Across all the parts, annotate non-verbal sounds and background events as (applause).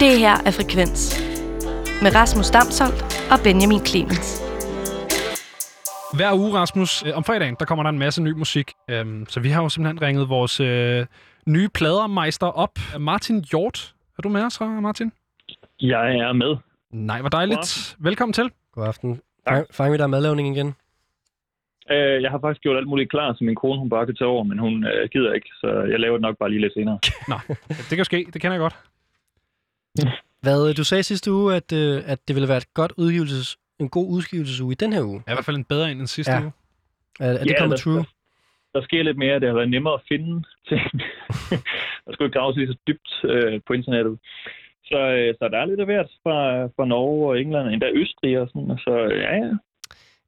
Det her er Frekvens. Med Rasmus Damsholdt og Benjamin Clemens. Hver uge, Rasmus, øh, om fredagen, der kommer der en masse ny musik. Øhm, så vi har jo simpelthen ringet vores øh, nye pladermeister op. Martin Hjort, er du med os, Martin? Jeg er med. Nej, hvor dejligt. Velkommen til. God aften. Fang, fang vi der madlavning igen? Øh, jeg har faktisk gjort alt muligt klar, så min kone hun bare kan tage over, men hun øh, gider ikke, så jeg laver det nok bare lige lidt senere. Nå, det kan ske. Det kender jeg godt. Hvad, du sagde sidste uge, at, øh, at det ville være et godt udgivelses, en god udgivelsesuge i den her uge. Ja, i hvert fald en bedre end den sidste Ja. uge. Er, er det Ja, kommet der- true? Der sker lidt mere, det har været nemmere at finde ting. (laughs) der skulle ikke graves lige så dybt øh, på internettet. Så, øh, så der er lidt af hvert fra, fra Norge og England, endda Østrig og sådan. Så øh, ja, ja.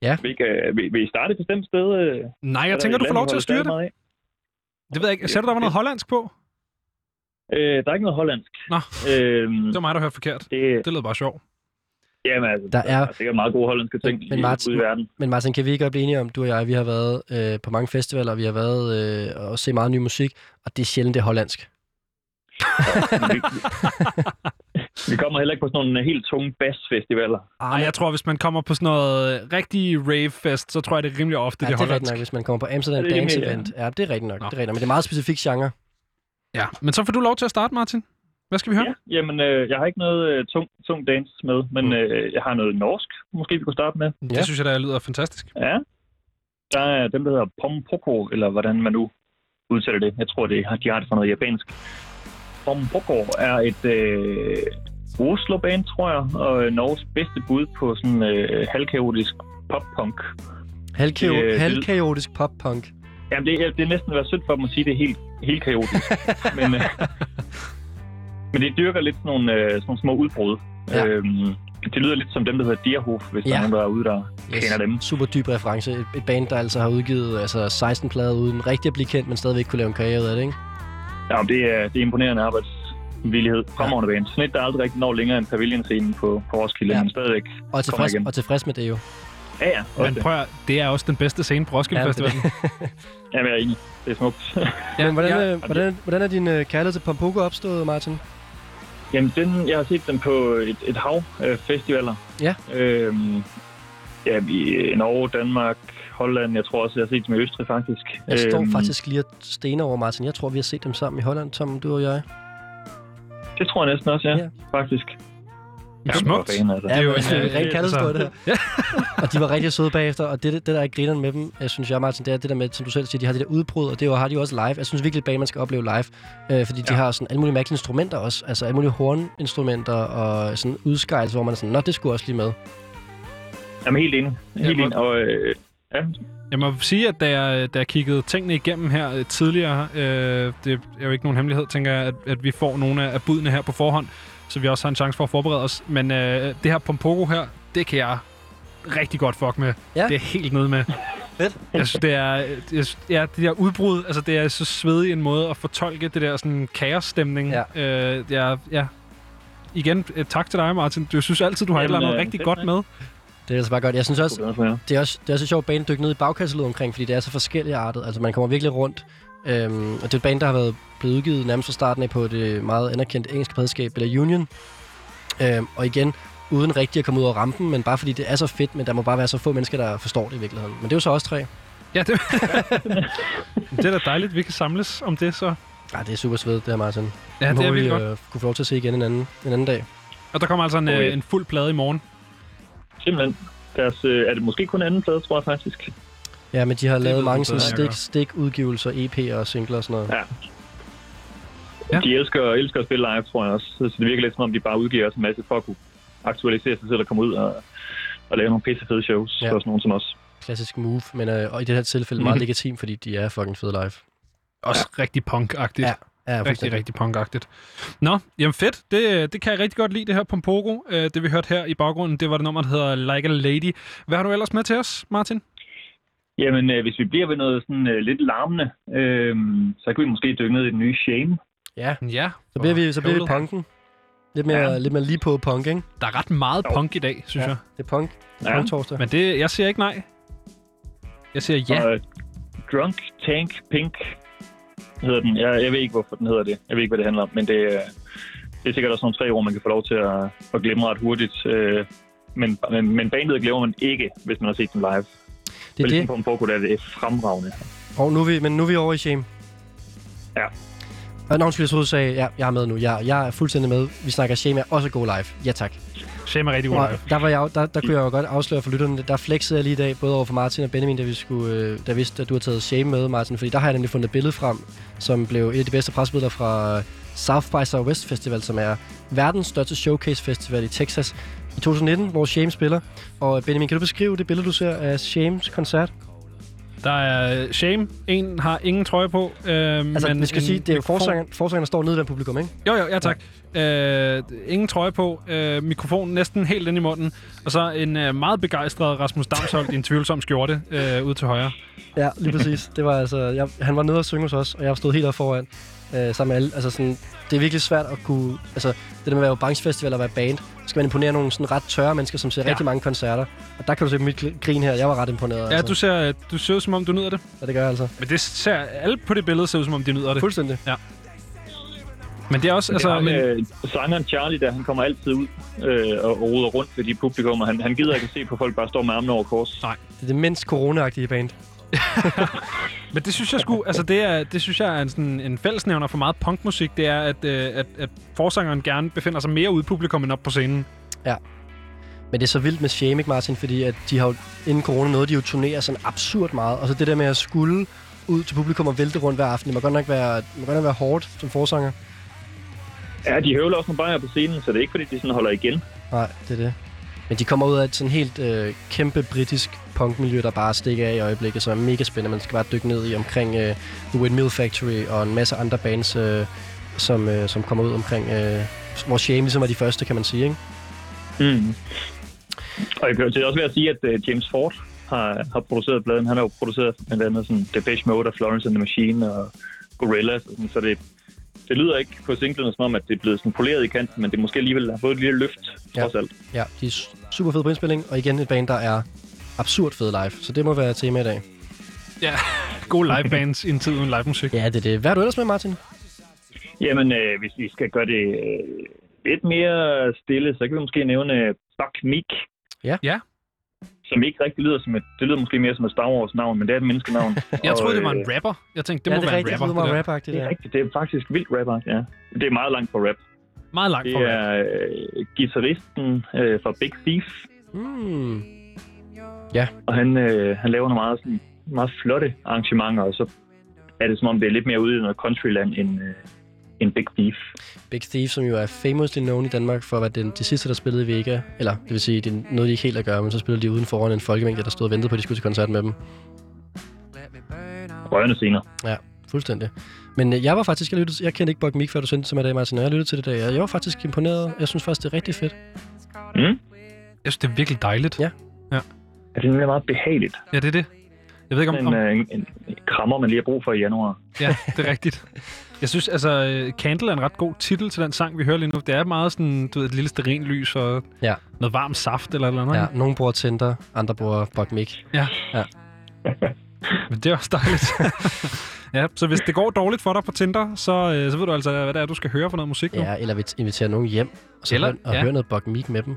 Ja. Vi, kan, vi, vi starte et bestemt sted. Øh, Nej, jeg der tænker, du får lov til at styre det. Det ved jeg ikke. Sagde du, der var noget hollandsk på? Øh, der er ikke noget hollandsk. Nå. Øhm, Det var mig, der hørte forkert. det, Det lød bare sjovt. jamen, altså, Der er- der er sikkert meget gode hollandske ting Men- i, Martin- ude i verden. Men Martin, kan vi ikke godt blive enige om, du og jeg, vi har været øh, på mange festivaler, vi har været øh, og se meget ny musik, og det er sjældent, det er hollandsk. vi, (laughs) vi kommer heller ikke på sådan nogle helt tunge bassfestivaler. Ej, jeg tror, hvis man kommer på sådan noget rigtig rave-fest, så tror jeg, det er rimelig ofte, Ja, det er det er rigtigt hollandsk. nok, hvis man kommer på Amsterdam Er det Dance Event. Ja, det er rigtigt nok. Nå. Det er rigtigt nok. Men det er meget specifik genre. Ja, men så får du lov til at starte, Martin. Hvad skal vi høre? Ja, jamen, øh, jeg har ikke noget øh, tung, tung dance med, men Mm. øh, jeg har noget norsk, måske vi kunne starte med. Det Ja. synes jeg, der lyder fantastisk. Ja. Der er dem, der hedder Pompoko, eller hvordan man nu udtaler det. Jeg tror, det har, de har det fra noget japansk. Pompoko er et øh, Oslo-band, tror jeg, og øh, Norges bedste bud på sådan øh, halvkaotisk pop-punk. Halvkao- Det- det- halvkaotisk pop-punk. Jamen, det, er, det er næsten været synd for dem at sige, det er helt, helt kaotisk. (laughs) men, øh, men det dyrker lidt sådan nogle, øh, sådan nogle små udbrud. Ja. Øhm, det lyder lidt som dem, der hedder Dierhof, hvis ja. der Ja. er nogen, der er ude, der kender dem. Super dyb reference. Et, et band, der altså har udgivet altså 16 plader uden rigtig at blive kendt, men stadigvæk kunne lave en karriere ud af det, ikke? Ja, det er, det er imponerende arbejdsvillighed. Fremragende band. Sådan et, der aldrig rigtig når længere end pavilionscenen på, på Roskilde, Ja. ja. men stadigvæk. Og tilfreds, og tilfreds med det jo. Ja, ja. Men prøv at, det er også den bedste scene på Roskilde Ja, det er Festivalen. (laughs) Jamen, jeg er enig. Det er smukt. Ja, (laughs) Men hvordan, ja, øh, hvordan, hvordan er din øh, kærlighed til Pompoko opstået, Martin? Jamen, den, jeg har set den på et, et hav af festivaler. Ja. Øhm, ja, i øh, Norge, Danmark, Holland. Jeg tror også, jeg har set dem i Østrig, faktisk. Jeg står Øhm, faktisk lige og stener over, Martin. Jeg tror, vi har set dem sammen i Holland, Tom, du og jeg. Det tror jeg næsten også, ja. Ja. Ja. Smukt. Altså. Det er jo en, øh, ren kærlighedshistorie, det (laughs) Ja. her. og de var rigtig søde bagefter, og det, det der er grineren med dem, jeg synes jeg, Martin, det er det der med, som du selv siger, de har det der udbrud, og det jo- har de jo også live. Jeg synes virkelig, at man skal opleve live, øh, fordi de Ja. har sådan alle mulige mærkelige instrumenter også, altså alle mulige horninstrumenter og sådan udskejelse, hvor man er sådan, nå, det skulle også lige med. Jamen, helt enig. Helt enig. Og, øh, ja, Jeg må sige, at da jeg, da jeg kiggede tingene igennem her øh, tidligere, øh, det er jo ikke nogen hemmelighed, tænker jeg, at, at vi får nogle af, af budene her på forhånd, så vi også har en chance for at forberede os. Men øh, det her Pompoko her, det kan jeg rigtig godt fuck med. Ja. Det er helt nede med. Fedt. Jeg synes, det er, jeg, synes- ja, det der udbrud, altså det er så svedig en måde at fortolke det der sådan kaosstemning. Ja. Øh, jeg, ja. Igen, øh, tak til dig, Martin. Du synes altid, du har et Jamen, eller andet øh, rigtig fedt, godt med. Det er altså bare godt. Jeg synes også, det er også, det er også et sjovt at dykke ned i bagkataloget omkring, fordi det er så forskellige artet. Altså, man kommer virkelig rundt. Øhm, og det er et band, der har været blevet udgivet nærmest fra starten af på det meget anerkendte engelske pladskab, eller Union. Øhm, og igen, uden rigtig at komme ud over rampen, men bare fordi det er så fedt, men der må bare være så få mennesker, der forstår det i virkeligheden. Men det er jo så også tre. Ja, det, (laughs) det er da dejligt, vi kan samles om det så. Ja, det er super svedigt, det her, Martin. Ja, det Må er vi, godt. øh, kunne få lov til at se igen en anden, en anden dag. Og der kommer altså en, Okay. øh, en fuld plade i morgen. Simpelthen. Deres, øh, er det måske kun anden plade, tror jeg faktisk. Ja, men de har lavet mange sådan jeg stik, stik-udgivelser, EP'er og singler og sådan noget. Ja. Ja. De elsker, elsker at spille live, tror jeg også. Så det virker lidt som om, de bare udgiver os en masse for at kunne aktualisere sig selv og komme ud og, og lave nogle pissefede shows Ja. for sådan nogen som os. Klassisk move, men øh, og i det her tilfælde meget Mhm. legitim, fordi de er fucking fede live. Også ja. rigtig punk-agtigt. Ja, Ja, rigtig, rigtig punk-agtigt. Nå, jamen fedt. Det, det kan jeg rigtig godt lide, det her Pompoko. Øh, Det vi hørte her i baggrunden, det var det nummer, der hedder Like a Lady. Hvad har du ellers med til os, Martin? Jamen, øh, hvis vi bliver ved noget sådan øh, lidt larmende, øh, så kan vi måske dykke ned i den nye Shame. Ja, Ja. så bliver vi, så bliver vi punken. Lidt mere, Ja. lidt mere lige på punk, ikke? Der er ret meget punk i dag, synes Ja. jeg. Det er punk. Det er Ja. torsdag. Men det, jeg siger ikke nej. Jeg siger ja. Og, øh, Drunk Tank Pink hedder den. Jeg, jeg ved ikke, hvorfor den hedder det. Jeg ved ikke, hvad det handler om, men det, er- det er sikkert også nogle tre ord, man kan få lov til at, at glemme ret hurtigt. Øh, men, men, men bandet glemmer man ikke, hvis man har set dem live. Det er det. på en Poco, der er det fremragende. Og nu er vi, men nu er vi over i shame. Ja. Og når jeg troede, sagde, ja, jeg er med nu. Jeg, jeg er fuldstændig med. Vi snakker shame er også god live. Ja, tak. Shame er rigtig god live. der, var jeg, jo- der, der kunne jeg jo godt afsløre for lytterne, der flexede jeg lige i dag, både over for Martin og Benjamin, da vi skulle, øh, da vidste, at du har taget Shame med, Martin, fordi der har jeg nemlig fundet et billede frem, som blev et af de bedste presbilleder fra South by Southwest Festival, som er verdens største showcase festival i Texas i 2019, hvor Shame spiller. Og Benjamin, kan du beskrive det billede, du ser af Shames koncert? Der er Shame. En har ingen trøje på. Øh, Altså, men vi skal sige, det er jo forsangeren, forsangeren der står nede den publikum, ikke? Jo, jo, ja tak. Øh, ingen trøje på, øh, mikrofon næsten helt ind i munden, og så en øh, meget begejstret Rasmus Damsholdt i en tvivlsom skjorte øh, ud til højre. Ja, lige præcis. Det var altså, jeg, han var nede og synge hos os, og jeg stod helt op foran. Øh, sammen med alle. Altså sådan, det er virkelig svært at kunne... Altså, det der med at være branchefestival og være band, så skal man imponere nogle sådan ret tørre mennesker, som ser Ja. ja. rigtig mange koncerter. Og der kan du se på mit grin her. Jeg var ret imponeret. Ja, altså. du ser, du ser ud, som om du nyder det. Ja, det gør jeg altså. Men det ser alle på det billede ser ud, som om de nyder det. Fuldstændig. Men det er også... Altså, Altså, det er men, øh, sangeren Charlie, der han kommer altid ud øh, og roder rundt ved de publikum, og han, han gider ikke at se på folk bare står med armene over kors. Det er det mindst corona band. (laughs) men det synes jeg sgu... Altså, det, er, det synes jeg er en, sådan, en fællesnævner for meget punkmusik. Det er, at, øh, at, at forsangeren gerne befinder sig mere ude i publikum end op på scenen. Men det er så vildt med Shame, ikke Martin? Fordi at de har jo, inden corona noget, de jo turnerer sådan absurd meget. Og så det der med at skulle ud til publikum og vælte rundt hver aften, det må godt nok være, det må godt nok være hårdt som forsanger. Ja, de høvler også nogle bajer på scenen, så det er ikke fordi, de sådan holder igen. Nej, det er det. Men de kommer ud af et sådan helt øh, kæmpe britisk punkmiljø, der bare stikker af i øjeblikket, som er mega spændende. Man skal bare dykke ned i omkring øh, The Windmill Factory og en masse andre bands, øh, som, øh, som kommer ud omkring, øh, hvor Shame ligesom er de første, kan man sige, ikke? Mm. Og jeg kan jo også ved at sige, at uh, James Ford har, har produceret bladen. Han har jo produceret blandt andet sådan Depeche Mode og Florence and the Machine og Gorillaz. Og sådan, så det, det lyder ikke på singlerne som om, at det er blevet sådan poleret i kanten, men det måske alligevel har fået et lille løft, Ja. trods alt. Ja, de er su- super fede på indspilling, og igen et band, der er absurd fed live. Så det må være tema i dag. Ja, (laughs) gode livebands i en tid uden livemusik. Ja, det er det. Hvad er du ellers med, Martin? Jamen, øh, hvis vi skal gøre det øh, lidt mere stille, så kan vi måske nævne øh, Buck Meek. Ja. Ja. Som ikke rigtig lyder som et... Det lyder måske mere som et Star Wars navn, men det er et menneskenavn. (laughs) Jeg troede, det var øh, en rapper. Jeg tænkte, det ja, må det være rigtigt. en rapper. Det det meget rapagtigt, Det er rigtigt. Det er faktisk vildt rapper, ja. Det er meget langt på rap. Meget langt Det fra rap. er øh, guitaristen øh, fra Big Thief, Mm. Og han, øh, han laver nogle meget, sådan, meget flotte arrangementer, og så er det som om, det er lidt mere ude i noget countryland end, øh, end Big Thief. Big Thief, som jo er famously known i Danmark for at være den, de sidste, der spillede i Vega. Eller, det vil sige, det er noget, de ikke helt at gøre, men så spillede de uden foran en folkemængde, der stod og ventede på, at de skulle til koncert med dem. Rørende scener. Fuldstændig. Men øh, jeg var faktisk, jeg, lyttede, jeg kendte ikke Buck Meek, før du sendte det til mig i dag, Martin, og jeg lyttede til det i dag, og jeg var faktisk imponeret. Jeg synes faktisk, det er rigtig fedt. Mm? Jeg synes, det er virkelig dejligt. Ja. Ja, det er meget behageligt. Ja, det er det. Jeg ved ikke, om... En, om øh, en, en, en krammer, man lige har brug for i januar. ja, det er (laughs) rigtigt. Jeg synes, altså, øh, Candle er en ret god titel til den sang, vi hører lige nu. Det er meget sådan, du ved, et lille stearinlys og Ja. noget varm saft eller noget. Ja, nogle bruger Tinder, andre bruger Buck Meek. (laughs) Men det er også dejligt. (laughs) ja, så hvis det går dårligt for dig på Tinder, så, øh, så ved du altså, hvad det er, du skal høre for noget musik nu. Ja, eller vi inviterer nogen hjem, og så Eller- eller, og ja. høre noget Buck Meek med dem.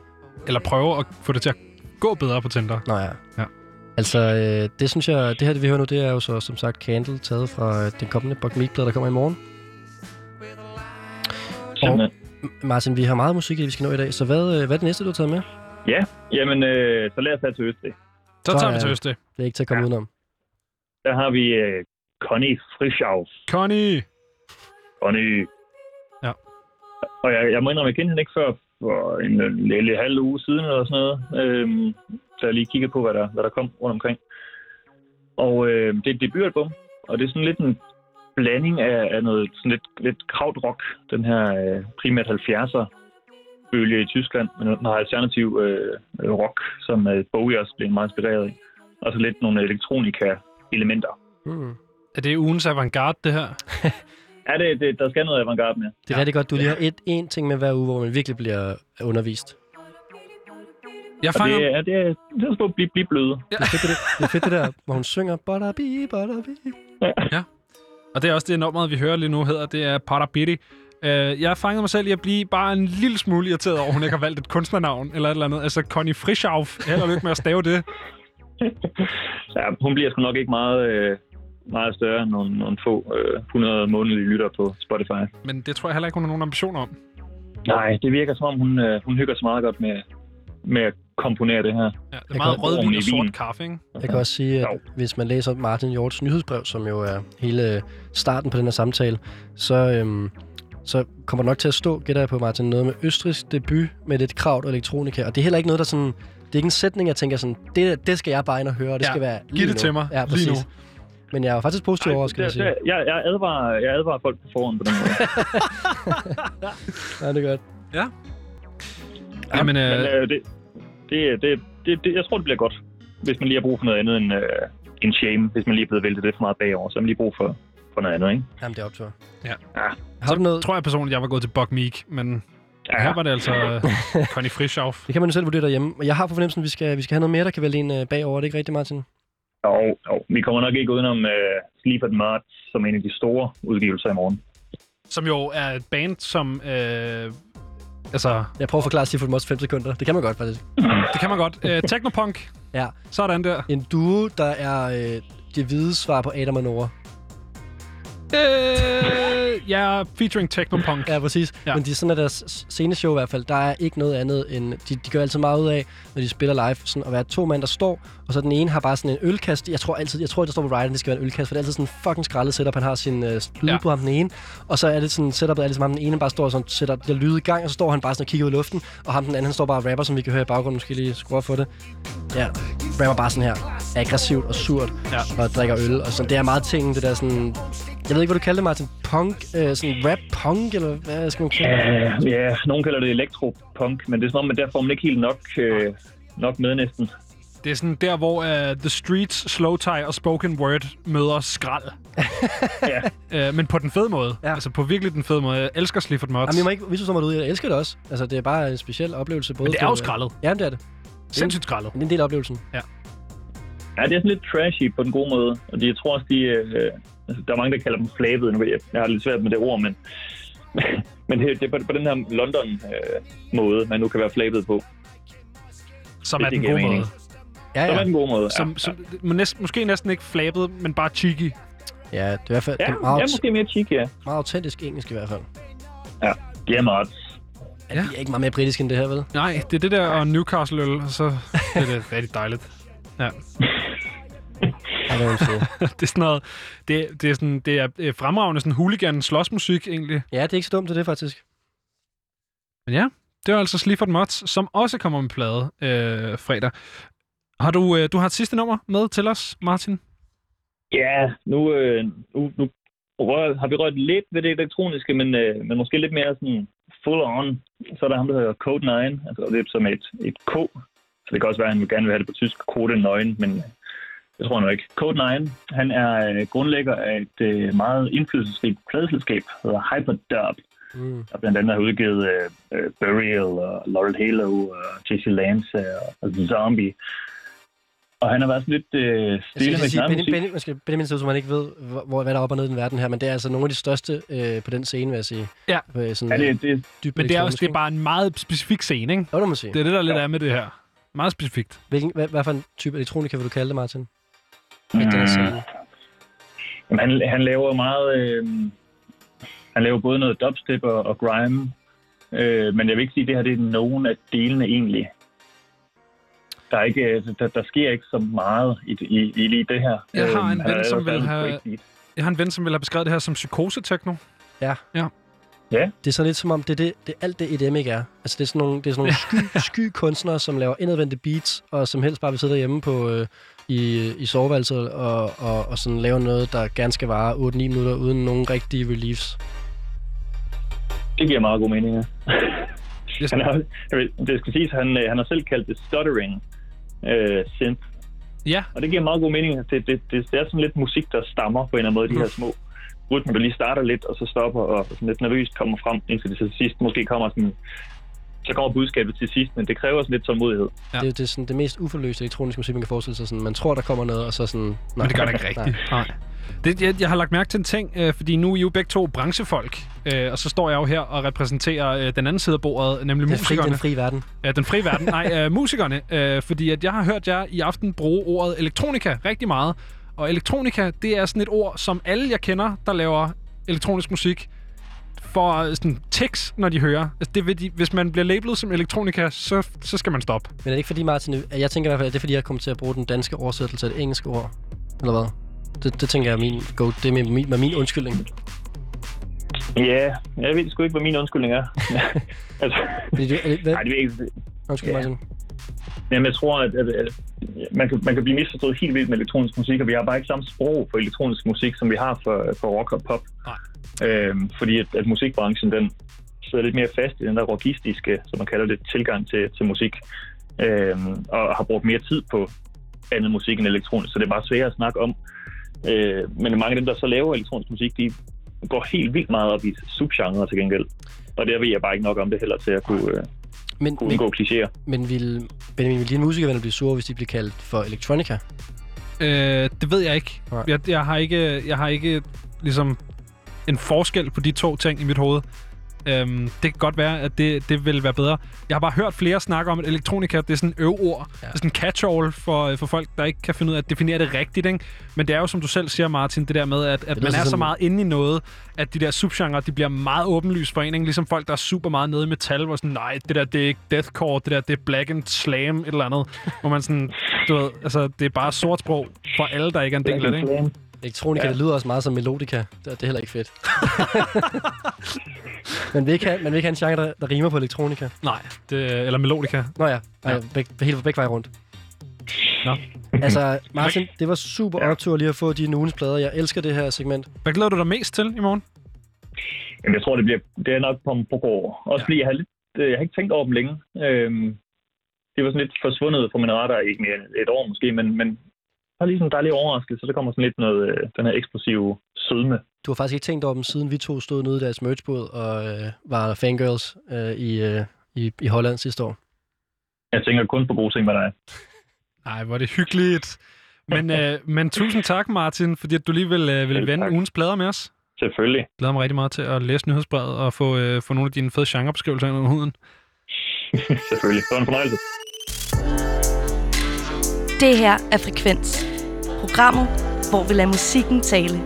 Eller prøve at få det til at gå bedre på Tinder. Nå ja. Ja. Altså, øh, det synes jeg, det her, det vi hører nu, det er jo så som sagt Candle, taget fra øh, den kommende Buck Meek-plade, der kommer i morgen. Simpelthen. M- Martin, vi har meget musik, vi skal nå i dag, så hvad, øh, hvad er det næste, du har taget med? Ja, jamen, øh, så lad os tage til Østrig. Så Så tager vi til Østrig. Det er ikke til at komme Ja. udenom. Der har vi øh, Connie Frischau. Connie! Connie. Ja. Og jeg, jeg må indrømme, jeg kendte hende ikke før for en øh, lille halv uge siden eller sådan noget. Øhm, så jeg lige kiggede på, hvad der, hvad der kom rundt omkring. Og øh, det er et debutalbum, og det er sådan lidt en blanding af, af noget sådan lidt, lidt krautrock, den her øh, primært 70'er bølge i Tyskland, men noget alternativ øh, rock, som øh, Bowie også blev meget inspireret af. Og så lidt nogle elektronika-elementer. Mm. Er det ugens avantgarde, det her? (laughs) Ja, det, det, der skal noget avantgarde med. Det er ja. rigtig godt, du lige har et, en ting med hver uge, hvor man virkelig bliver undervist. Jeg Og fanger... det, er, det, er, det er på at blive, blive bløde. Det er fedt, det, det, er fedt, det der, hvor hun synger Butterby, Butterby. Og det er også det nummer, vi hører lige nu hedder, det er Parabiti. Øh, jeg fangede mig selv i at blive bare en lille smule irriteret over, at hun ikke har valgt et kunstnernavn eller et eller andet. Altså, Connie Frischauf. Held og lykke med at stave det. (laughs) Ja, hun bliver sgu nok ikke meget, øh, meget større end nogle, nogle få øh, 100 månedlige lytter på Spotify. Men det tror jeg heller ikke, hun har nogen ambitioner om. Nej, det virker som om, hun, øh, hun hygger så meget godt med, med at komponere det her. Ja, det er Jeg meget rødvin og sort kaffe, ikke? Jeg kan også sige, at Jo. hvis man læser Martin Hjorts nyhedsbrev, som jo er hele starten på den her samtale, så, øhm, så kommer der nok til at stå, gætter jeg på Martin, noget med østrisk debut med lidt krav og elektronika. Og det er heller ikke noget, der sådan... Det er ikke en sætning, jeg tænker sådan, det, det skal jeg bare ind og høre, og det Ja, skal være giv lige det nu. til mig, ja, lige præcis. nu. Men jeg er jo faktisk positiv overrasket, vil jeg sige. jeg, jeg, advarer, jeg advarer folk på forhånd på den måde. (laughs) Ja, det er godt. Ja. Ja, men, Men øh, øh, det, det, det, det, det, jeg tror, det bliver godt, hvis man lige har brug for noget andet end øh, en shame. Hvis man lige er blevet væltet lidt for meget bagover, så har man lige brug for, for noget andet, ikke? Jamen, det er optur. Ja. Har du noget? tror jeg personligt, jeg var gået til Buck Meek, men ja. her var det altså øh, (laughs) Connie Frischauf. Det kan man jo selv vurdere derhjemme. Og jeg har på fornemmelsen, at vi skal, vi skal have noget mere, der kan vælge en øh, bagover. Er det ikke rigtigt, Martin? Jo, jo. Vi kommer nok ikke udenom øh, Sleep at Mart som en af de store udgivelser i morgen. Som jo er et band, som... Øh, altså, Jeg prøver at forklare Seafood Mods 5 sekunder. Det kan man godt, faktisk. det kan man godt. Øh, Technopunk. Ja. Sådan der. En duo, der er øh, det hvide svar på Adam og Nora. Øh, ja, featuring Technopunk. Ja, præcis. Ja. Men de, sådan er deres sceneshow i hvert fald. Der er ikke noget andet end... De, de gør altid meget ud af, når de spiller live, sådan at være to mænd, der står, og så den ene har bare sådan en ølkast. Jeg tror altid, jeg tror, der står på Ryden, det skal være en ølkast, for det er altid sådan en fucking skraldet setup. Han har sin øh, lyde Ja. på ham den ene, og så er det sådan setupet er ligesom ham den ene bare står og sådan, sætter de der lyde i gang, og så står han bare sådan og kigger ud i luften, og ham den anden, han står bare og rapper, som vi kan høre i baggrunden. Måske lige skrue for det. Ja, rapper bare sådan her. Aggressivt og surt, Ja. og drikker øl, og sådan. Det er meget ting, det der sådan... Jeg ved ikke, hvad du kalder det, Martin. Punk? Øh, sådan rap-punk, eller hvad skal man kalde det? Uh, ja, nogen kalder det elektropunk, men det er som om, at der får man ikke helt nok, øh, nok med næsten. Det er sådan der, hvor uh, The Streets, Slow Tie og Spoken Word møder skrald. (laughs) Ja. Uh, men på den fede måde. Ja. Altså på virkelig den fede måde. Jeg elsker Slifford Mods. Jamen, jeg må ikke misforstå mig ud. Jeg elsker det også. Altså, det er bare en speciel oplevelse. Både Men det er jo skraldet. Ja, det er det. Sindssygt skraldet. Det er en del af oplevelsen. Ja, det er sådan lidt trashy på den gode måde. Og de, jeg tror også, de... Øh, der er mange, der kalder dem flabede. Nu jeg, jeg har lidt svært med det ord, men... (laughs) men det, det er på, på den her London-måde, man nu kan være flabet på. Som er den gode mening. måde. Ja, Så er ja. den gode måde. Som, ja, som, må næsten, måske næsten ikke flabet, men bare cheeky. Ja, det er i hvert fald ja. det er ja, meget, ja, måske mere cheeky, ja. meget autentisk engelsk i hvert fald. Ja, meget. Ja. Det er ikke meget mere britisk end det her, vel? Nej, det er det der og Newcastle-øl, og så det er det rigtig dejligt. Ja. (laughs) Det, er sådan noget, det, det er sådan, det er øh, fremragende sådan hooligan slåsmusik egentlig. ja, det er ikke så dumt, det er det faktisk. Men ja, det var altså Slifford Mods, som også kommer med plade øh, fredag. Har du, øh, du har et sidste nummer med til os, Martin? Ja, nu, øh, nu, nu rør, har vi rørt lidt ved det elektroniske, men, øh, men måske lidt mere sådan full on. Så er der ham, der hedder Code 9, altså det er som et, et K. Så det kan også være, at han vil gerne vil have det på tysk, Code 9, men det tror jeg nu ikke. Code 9, han er øh, grundlægger af et øh, meget indflydelsesrigt pladeselskab, der hedder Hyperdub, Mm. der blandt andet har udgivet øh, Burial og Laurel Halo og JC Lance og, og Zombie. Og han har været sådan lidt øh, Jeg stille skal med sige. Benny, man skal Benjamin så man ikke ved, hvor, hvad der er op og ned i den verden her, men det er altså nogle af de største øh, på den scene, vil jeg sige. Ja. På, sådan, Ja, det, det, dybt Men det er også det er bare en meget specifik scene, ikke? Jo, det må sige. Det er det, der lidt er med det her. Meget specifikt. Hvilken, hvad, hvad for en type elektronika vil du kalde det, Martin? Mm. Jamen, han, han laver meget... Øh, han laver både noget dubstep og, og grime. Øh, men jeg vil ikke sige, at det her det er nogen af delene egentlig. Der, er ikke, øh, der, der sker ikke så meget i, i, i lige det her. Jeg har Øh, en han ven, som vil have-. Jeg har en ven, som vil have beskrevet det her som psykose-techno. Det er så lidt som om, det er det, det er alt det EDM ikke er. Altså det er sådan nogle, det er sådan nogle sky, sky kunstnere, som laver indadvendte beats, og som helst bare vil sidde derhjemme på, øh, i, i soveværelset og, og, og sådan lave noget, der gerne skal vare 8-9 minutter, uden nogen rigtige reliefs. Det giver meget god mening, ja. Han har, det skal siges, han, øh, han har selv kaldt det stuttering øh, synth. Ja, Og det giver meget god mening. Det, det, det, det er sådan lidt musik, der stammer på en eller anden måde, de her små rytmer, der lige starter lidt, og så stopper, og sådan lidt nervøst kommer frem, indtil det til sidst måske kommer sådan... Så kommer budskabet til sidst, men det kræver sådan lidt tålmodighed. Ja. Det, det er sådan det mest uforløste elektroniske musik, man kan forestille sig. Sådan, man tror, der kommer noget, og så sådan... Nej, men det gør det ikke rigtigt. Nej. Det, jeg, jeg har lagt mærke til en ting, øh, fordi nu er I jo begge to branchefolk, øh, og så står jeg jo her og repræsenterer øh, den anden side af bordet, nemlig Den fri, musikerne. den fri verden. Ja, den frie verden. Nej, øh, musikerne. Øh, fordi at jeg har hørt jer i aften bruge ordet elektronika rigtig meget. Og elektronika, det er sådan et ord, som alle jeg kender, der laver elektronisk musik, får sådan tics, når de hører. Altså, det vil de, hvis man bliver labelet som elektronika, så, så skal man stoppe. Men er det ikke fordi, Martin, at jeg tænker i hvert fald, at det er fordi, jeg kommer til at bruge den danske oversættelse af det engelske ord? Eller hvad? Det, det tænker jeg er min, go, det er min, min, min undskyldning. Ja, jeg ved sgu ikke, hvad min undskyldning er. (laughs) (laughs) altså, Fordi du, er det, hvad? nej, det er ikke... Undskyld, Ja. Martin. Jamen, jeg tror, at, at, at man, kan, man kan blive misforstået helt vildt med elektronisk musik, og vi har bare ikke samme sprog for elektronisk musik, som vi har for, for rock og pop. Nej. Øhm, fordi at, at musikbranchen, den sidder lidt mere fast i den der rockistiske, som man kalder det, tilgang til, til musik, øhm, og har brugt mere tid på andet musik end elektronisk, så det er bare svært at snakke om. Øh, men mange af dem, der så laver elektronisk musik, de går helt vildt meget op i subgenre til gengæld. Og der ved jeg bare ikke nok om det heller til at kunne, øh, Men, kunne men, undgå klichéer. men vil, Benjamin, vil dine musikere blive sure, hvis de bliver kaldt for electronica? Øh, det ved jeg ikke. Nej. Jeg, jeg, har ikke. jeg har ikke ligesom en forskel på de to ting i mit hoved. Øhm, det kan godt være, at det, det vil være bedre. Jeg har bare hørt flere snakke om, at elektronika det er sådan en øv-ord. Ja. Det er sådan en catch-all for, for folk, der ikke kan finde ud af at definere det rigtigt. Ikke? Men det er jo, som du selv siger, Martin, det der med, at, at Det man er så meget inde i noget, at de der subgenre, de bliver meget åbenlyst for en. Ikke? Ligesom folk, der er super meget nede i metal, hvor sådan, nej, det der, det er ikke deathcore, det der, det er black and slam, et eller andet. hvor man sådan, du ved, altså, det er bare sort sprog for alle, der ikke er en del af det. Ikke? Elektronika, ja. Det lyder også meget som melodika. Det, det er heller ikke fedt. (laughs) man, vil ikke have, man vil ikke have en genre, der, der rimer på elektronika. Nej, det, eller melodika. Nå ja, ja. Ja. Beg, helt begge veje rundt. Nå. Altså, (laughs) Martin, det var super Ja. optur lige at få dine ugens plader. Jeg elsker det her segment. Hvad glæder du dig mest til i morgen? Jamen, jeg tror, det bliver det er nok på, på går. Også Ja. fordi jeg har, lidt, øh, jeg har ikke tænkt over dem længe. Øhm, det var sådan lidt forsvundet fra min radar, ikke mere et år måske, men, men der er lige sådan en dejlig overraskelse, så der kommer sådan lidt noget, øh, den her eksplosive sødme. Du har faktisk ikke tænkt over dem, siden vi to stod nede i deres merchbåd og øh, var fangirls øh, i, øh, i, i Holland sidste år. Jeg tænker kun på gode ting, der er. Nej, hvor er det hyggeligt. Men, øh, men tusind tak, Martin, fordi at du lige vil, øh, vil vende tak. ugens plader med os. Selvfølgelig. Jeg glæder mig rigtig meget til at læse nyhedsbrevet og få, øh, få nogle af dine fede genrebeskrivelser ind under huden. (laughs) Selvfølgelig. Det var en fornøjelse. Det her er Frekvens. Programmet, hvor vi lader musikken tale.